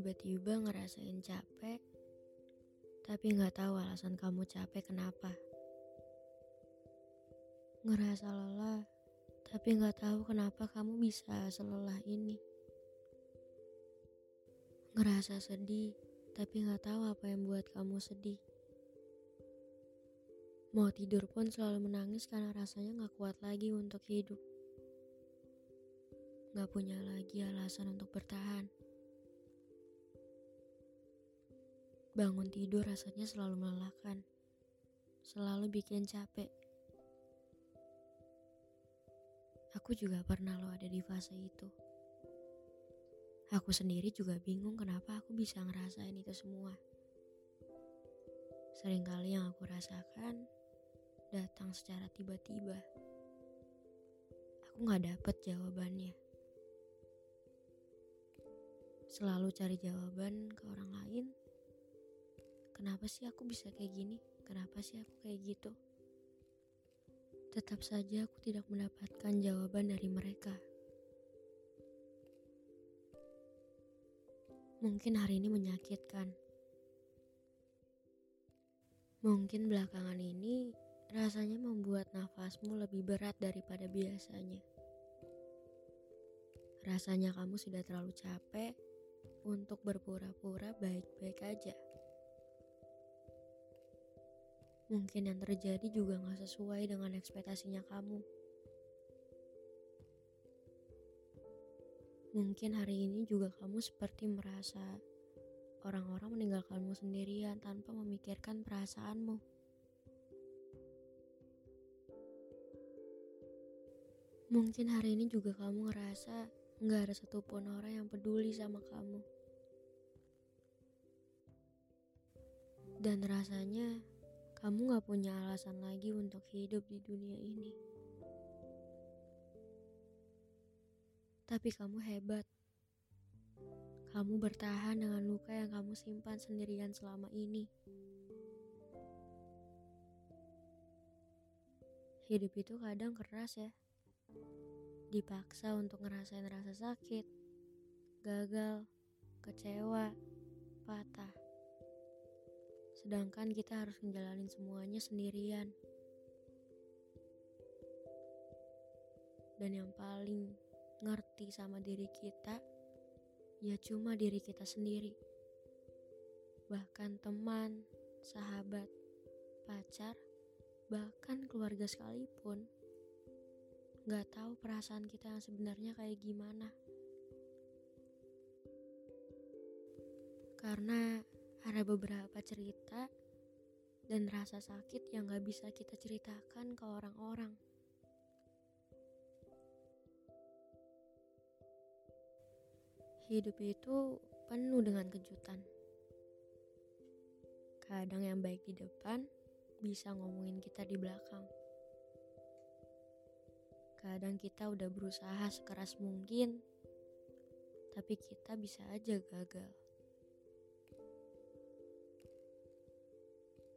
Tiba-tiba ngerasain capek, tapi nggak tahu alasan kamu capek kenapa. Ngerasa lelah, tapi nggak tahu kenapa kamu bisa selelah ini. Ngerasa sedih, tapi nggak tahu apa yang buat kamu sedih. Mau tidur pun selalu menangis karena rasanya nggak kuat lagi untuk hidup. Nggak punya lagi alasan untuk bertahan. Bangun tidur rasanya selalu melelahkan. Selalu bikin capek. Aku juga pernah lo ada di fase itu. Aku sendiri juga bingung kenapa aku bisa ngerasain itu semua. Seringkali yang aku rasakan datang secara tiba-tiba. Aku gak dapet jawabannya. Selalu cari jawaban ke orang lain. Kenapa sih aku bisa kayak gini? Kenapa sih aku kayak gitu? Tetap saja aku tidak mendapatkan jawaban dari mereka. Mungkin hari ini menyakitkan. Mungkin belakangan ini rasanya membuat nafasmu lebih berat daripada biasanya. Rasanya kamu sudah terlalu capek untuk berpura-pura baik-baik aja. Mungkin yang terjadi juga gak sesuai dengan ekspektasinya kamu. Mungkin hari ini juga kamu seperti merasa orang-orang meninggalkanmu sendirian tanpa memikirkan perasaanmu. Mungkin hari ini juga kamu ngerasa nggak ada satupun orang yang peduli sama kamu. Dan rasanya kamu gak punya alasan lagi untuk hidup di dunia ini. Tapi kamu hebat. Kamu bertahan dengan luka yang kamu simpan sendirian selama ini. Hidup itu kadang keras ya. Dipaksa untuk ngerasain rasa sakit, gagal, kecewa, patah. Sedangkan kita harus menjalani semuanya sendirian. Dan yang paling ngerti sama diri kita, ya cuma diri kita sendiri. Bahkan teman, sahabat, pacar, bahkan keluarga sekalipun, gak tahu perasaan kita yang sebenarnya kayak gimana. Karena ada beberapa cerita dan rasa sakit yang gak bisa kita ceritakan ke orang-orang. Hidup itu penuh dengan kejutan. Kadang yang baik di depan bisa ngomongin kita di belakang. Kadang kita udah berusaha sekeras mungkin, tapi kita bisa aja gagal.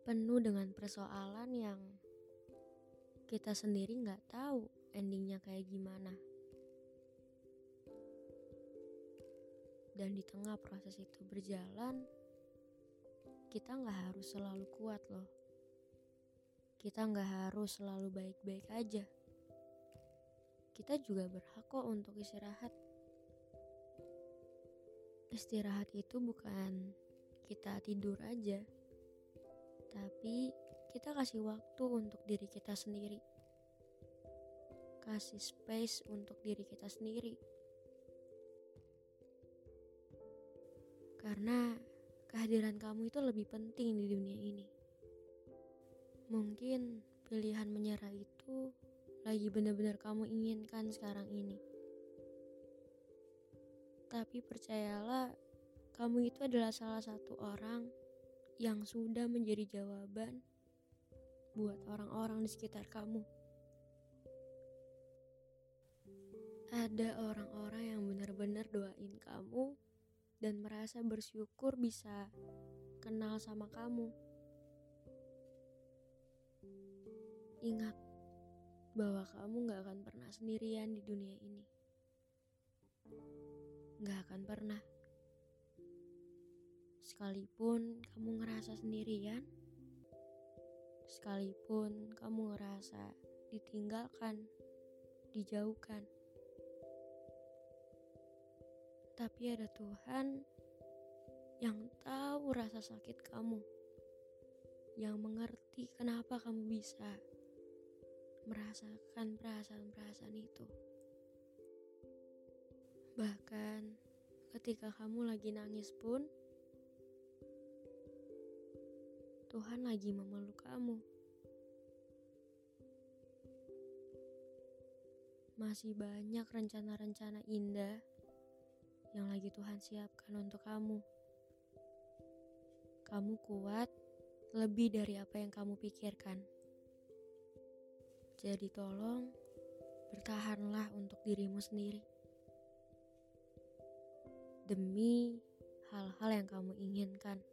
Penuh dengan persoalan yang kita sendiri nggak tahu endingnya kayak gimana. Dan di tengah proses itu berjalan, kita nggak harus selalu kuat loh. Kita nggak harus selalu baik-baik aja. Kita juga berhak kok untuk istirahat. Istirahat itu bukan kita tidur aja, tapi kita kasih waktu untuk diri kita sendiri. Kasih space untuk diri kita sendiri. Karena kehadiran kamu itu lebih penting di dunia ini. Mungkin pilihan menyerah itu lagi benar-benar kamu inginkan sekarang ini. Tapi percayalah, kamu itu adalah salah satu orang yang sudah menjadi jawaban buat orang-orang di sekitar kamu. Ada orang-orang yang benar-benar doain kamu dan merasa bersyukur bisa kenal sama kamu. Ingat bahwa kamu gak akan pernah sendirian di dunia ini. Gak akan pernah. Sekalipun kamu ngerasa sendirian, sekalipun kamu ngerasa ditinggalkan, dijauhkan. Tapi ada Tuhan yang tahu rasa sakit kamu, yang mengerti kenapa kamu bisa merasakan perasaan-perasaan itu. Bahkan ketika kamu lagi nangis pun, Tuhan lagi memeluk kamu. Masih banyak rencana-rencana indah yang lagi Tuhan siapkan untuk kamu. Kamu kuat lebih dari apa yang kamu pikirkan. Jadi tolong bertahanlah untuk dirimu sendiri. Demi hal-hal yang kamu inginkan.